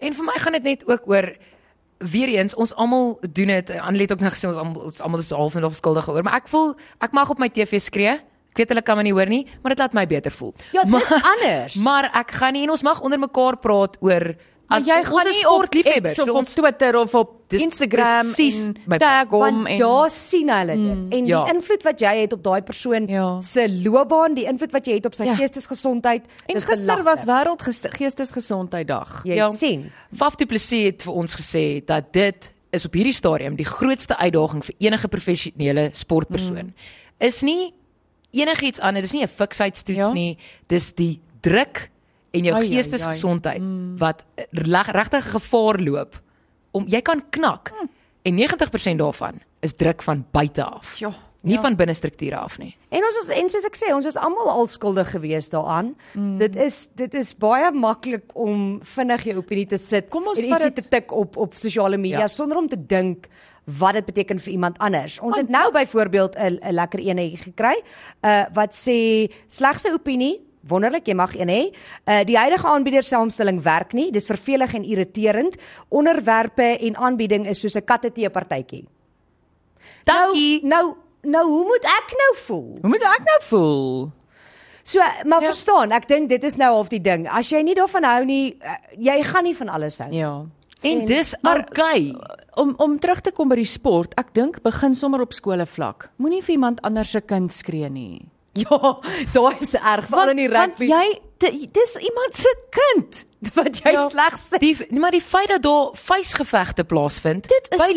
En vir my gaan dit net ook oor weer eens ons almal doen dit. Annelie het ook nog gesê ons almal ons almal is half en half skuldig oor, maar ek voel ek mag op my TV skree. Ek weet hulle kan my nie hoor nie, maar dit laat my beter voel. Ja, dis anders. Maar ek gaan nie en ons mag onder mekaar praat oor Maar jy gaan nie op sportliefhebbers. Of so op ons Twitter of op Instagram presies en tag hom en daar sien hulle dit. En Ja. die invloed wat jy het op daai persoon Ja. se loopbaan, die invloed wat jy het op sy Ja. geestesgesondheid, En gister belaglik. was wêreld geestesgesondheiddag. jy Ja. sien. Faf Du Plessis het vir ons gesê dat dit is op hierdie stadium die grootste uitdaging vir enige professionele sportpersoon. Mm. Is nie enigiets anders, dis nie 'n fiksheidstoets ja. nie, dis die druk en jou Ai, geestesgesondheid mm. wat leg- regtig gevaar loop om jy kan knak. Mm. En 90% daarvan is druk van buite af. Ja. Nie ja. van binne strukture af nie. En ons is en soos ek sê, ons is almal al skuldig gewees daaraan. Mm. Dit is dit is baie maklik om vinnig jou opinie te sit Kom ons en ietsie dit- te tik op op sosiale media Ja. sonder om te dink wat dit beteken vir iemand anders. Ons Want het nou byvoorbeeld 'n 'n lekker een gekry uh wat sê slegste opinie Wonderlik, jy mag een hê. Uh die huidige aanbieder saamstelling werk nie. Dis vervelig en irriterend. Onderwerpe en aanbieding is soos 'n katte tee partytjie. Dankie. Nou, nou nou hoe moet ek nou voel? Hoe moet ek nou voel? So, maar ja. verstaan, ek dink dit is nou half die ding. As jy nie daarvan hou nie, uh, jy gaan nie van alles hou. Ja. En dis okay. Om om terug te kom by die sport, ek dink begin sommer op skole vlak. Moenie vir iemand anders se kind skree nie. Ja, daai is erg. Val in die want rugby. jy di- dis iemand se kind. wat jy Ja, sleg sê. Die maar die feit dat daar vuisgevegte plaasvind by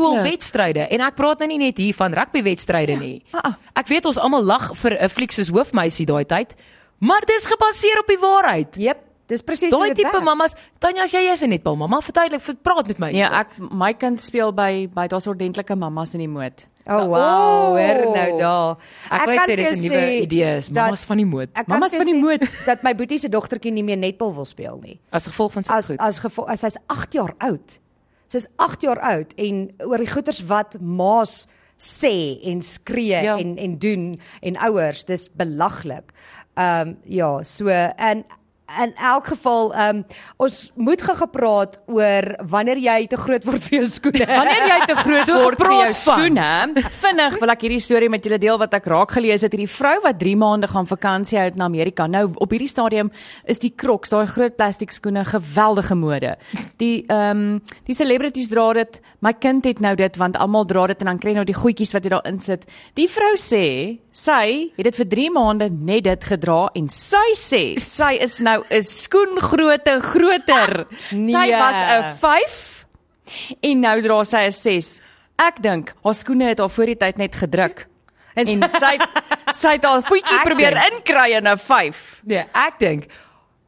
laerskoolwedstryde en ek praat nou nie net hier van rugbywedstryde nie. Ah, ah. Ek weet ons almal lag vir 'n fliek soos Hoofmeisie daai tyd, maar dis gebaseer op die waarheid. Jep, dis presies Daai tipe werk. mammas, Tanya, as jy is 'n netbal mamma, verduidelik, ver- praat met my. Nee, ek my kind speel by by daar's ordentlike mammas in die moed. Oh wow, Oh. hoor nou daar. Ek wil net kan sê dis 'n nuwe idee, is mammas van die moed. Ek vir van die moed. dat my boetie se dogtertjie nie meer netbal wil speel nie. As gevolg van sy As goed. as gevolg as sy's 8 jaar oud. Sy's 8 jaar oud en oor die goeters wat ma's sê en skree Ja. en en doen en ouers, dis belaglik. Ehm um, ja, so en in elk geval ehm um, ons moet gou gepraat oor wanneer jy te groot word vir jou skoene. Wanneer jy te groot So word vir jou skoene, vinnig wil ek hierdie storie met julle deel wat ek raak gelees het. Hierdie vrou wat 3 maande gaan vakansie hou in Amerika. Nou op hierdie stadium is die Crocs, daai groot plastiek skoene, geweldige mode. Die ehm um, die celebrities dra dit. My kind het nou dit want almal dra dit en dan kry jy nou die goedjies wat jy daarin sit. Die vrou sê sy het dit vir 3 maande net dit gedra en sy sê sy is nou 'n skoengrootte groter. Sy Nee. was 'n 5 en nou dra sy 'n 6. Ek dink haar skoene het haar voor die tyd net gedruk. En, en sy sy het haar voetjie probeer dink- inkry in 'n 5. Nee, ek dink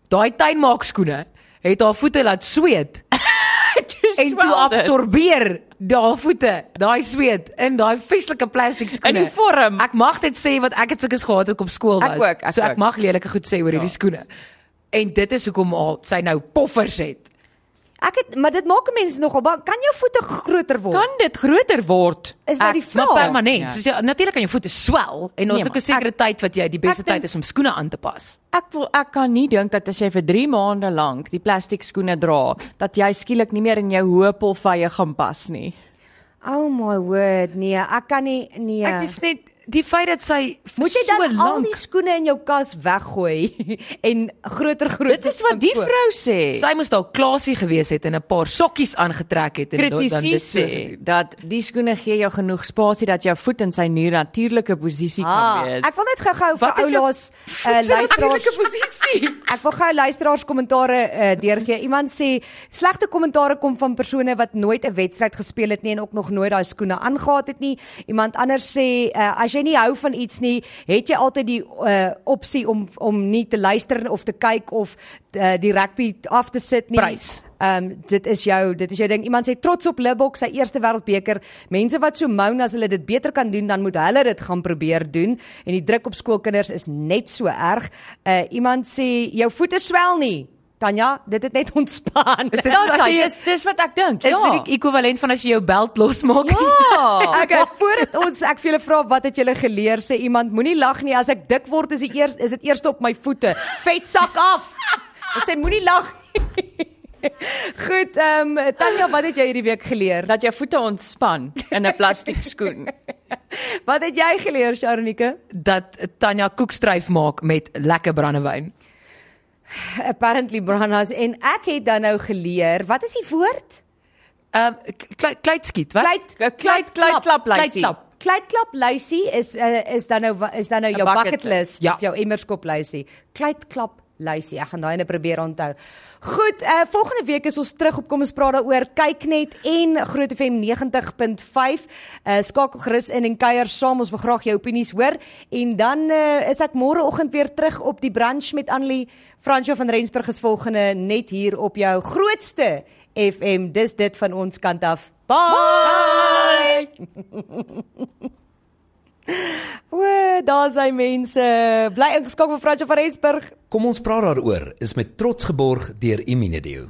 daai tuinmaak skoene het haar voete laat sweet en toe absorbeer daai voete, daai sweet in daai vieslike plastiek skoene. In die vorm. Ek mag dit sê want ek het sulke gehad ek op skool was. Ek ook, ek so ek ook. mag lelike goed sê oor hierdie skoene. En dit is hoekom al sy nou poffers het. Ek het maar dit maak 'n mens nogal bang. Kan jou voete groter word? Kan dit groter word? Is dit die Maar vraag? permanent. Ja. Ja. Soos jy natuurlik kan jou voete swel en ons Nee, het ook 'n maar sekere tyd wat jy die beste tyd is om skoene aan te pas. Ek wil ek kan nie dink dat as jy vir 3 maande lank die plastiek skoene dra, dat jy skielik nie meer in jou hoë polvye gaan pas nie. Oh my word, nee, ek kan nie nee. Ek is net die feit dat sy Moet jy so dan al die skoene in jou kas weggooi en groter groot Dit is wat die vrou sê. Sy moes dalk klasie gewees het en 'n paar sokkies aangetrek het en dan Kritisie dit so sê dat die skoene gee jou genoeg spasie dat jou voet in sy nuwe natuurlike posisie kan Ah, wees. ek wil net gou-gou vir oulaas uh, voet se luisteraars natuurlike posisie. Ek wil gou luisteraars kommentare uh, deurgee. Iemand sê slegte kommentare kom van persone wat nooit 'n wedstryd gespeel het nie en ook nog nooit daai skoene aangetree het nie. Iemand anders sê uh, as jy nie hou van iets nie, het jy altyd die uh, opsie om om nie te luister of te kyk of uh, die rugby af te sit nie. Prys. Ehm um, dit is jou dit is jou ding. Iemand sê trots op Libbok sy eerste wêreldbeker. Mense wat so moan as hulle dit beter kan doen, dan moet hulle dit gaan probeer doen. En die druk op skoolkinders is net so erg. Uh iemand sê jou voete swel nie. Tanya, dit het net ontspan. Is dit Dis as jy dis dis wat ek dink. is Ja. dit die ekwivalent van as jy jou belt losmaak? Ja. Okay, voordat ons ek vir julle vra wat het julle geleer sê iemand moenie lag nie as ek dik word is dit eers is dit eers op my voete. Vet sak af. Dit sê moenie lag nie. Goed, ehm um, Tanya, wat het jy hierdie week geleer? dat jou voete ontspan in 'n plastiek skoen. Wat het jy geleer, Sharonike? Dat Tanya koekstryf maak met lekker brandewyn. Apparently Branas en ek het dan nou geleer, wat is die woord? Ehm um, kleidskiet, wat? Kleit Kleit kleit klap lysie. Kleidklap. Kleitklap lysie is uh, is dan nou is dan nou jou bucket bucket list, Ja. of jou emmerskop lysie. Kleitklap lysie. Ek gaan daai net probeer onthou. Goed, uh, volgende week is ons terug op kom ons praat daaroor. Kyk net en Groot FM 90.5. Uh, skakel gerus in en kuier saam. Ons wil graag jou opinies hoor. En dan uh, is ek môreoggend weer terug op die brunch met Annelie Fransjo van Rensburg is volgende net hier op jou grootste FM. Dis dit van ons kant af. Bye. O, daar is hy mense. Bly ingeskakel vir Fransjo van Rensburg. Kom ons praat daaroor is met trots geborg deur Imunedio.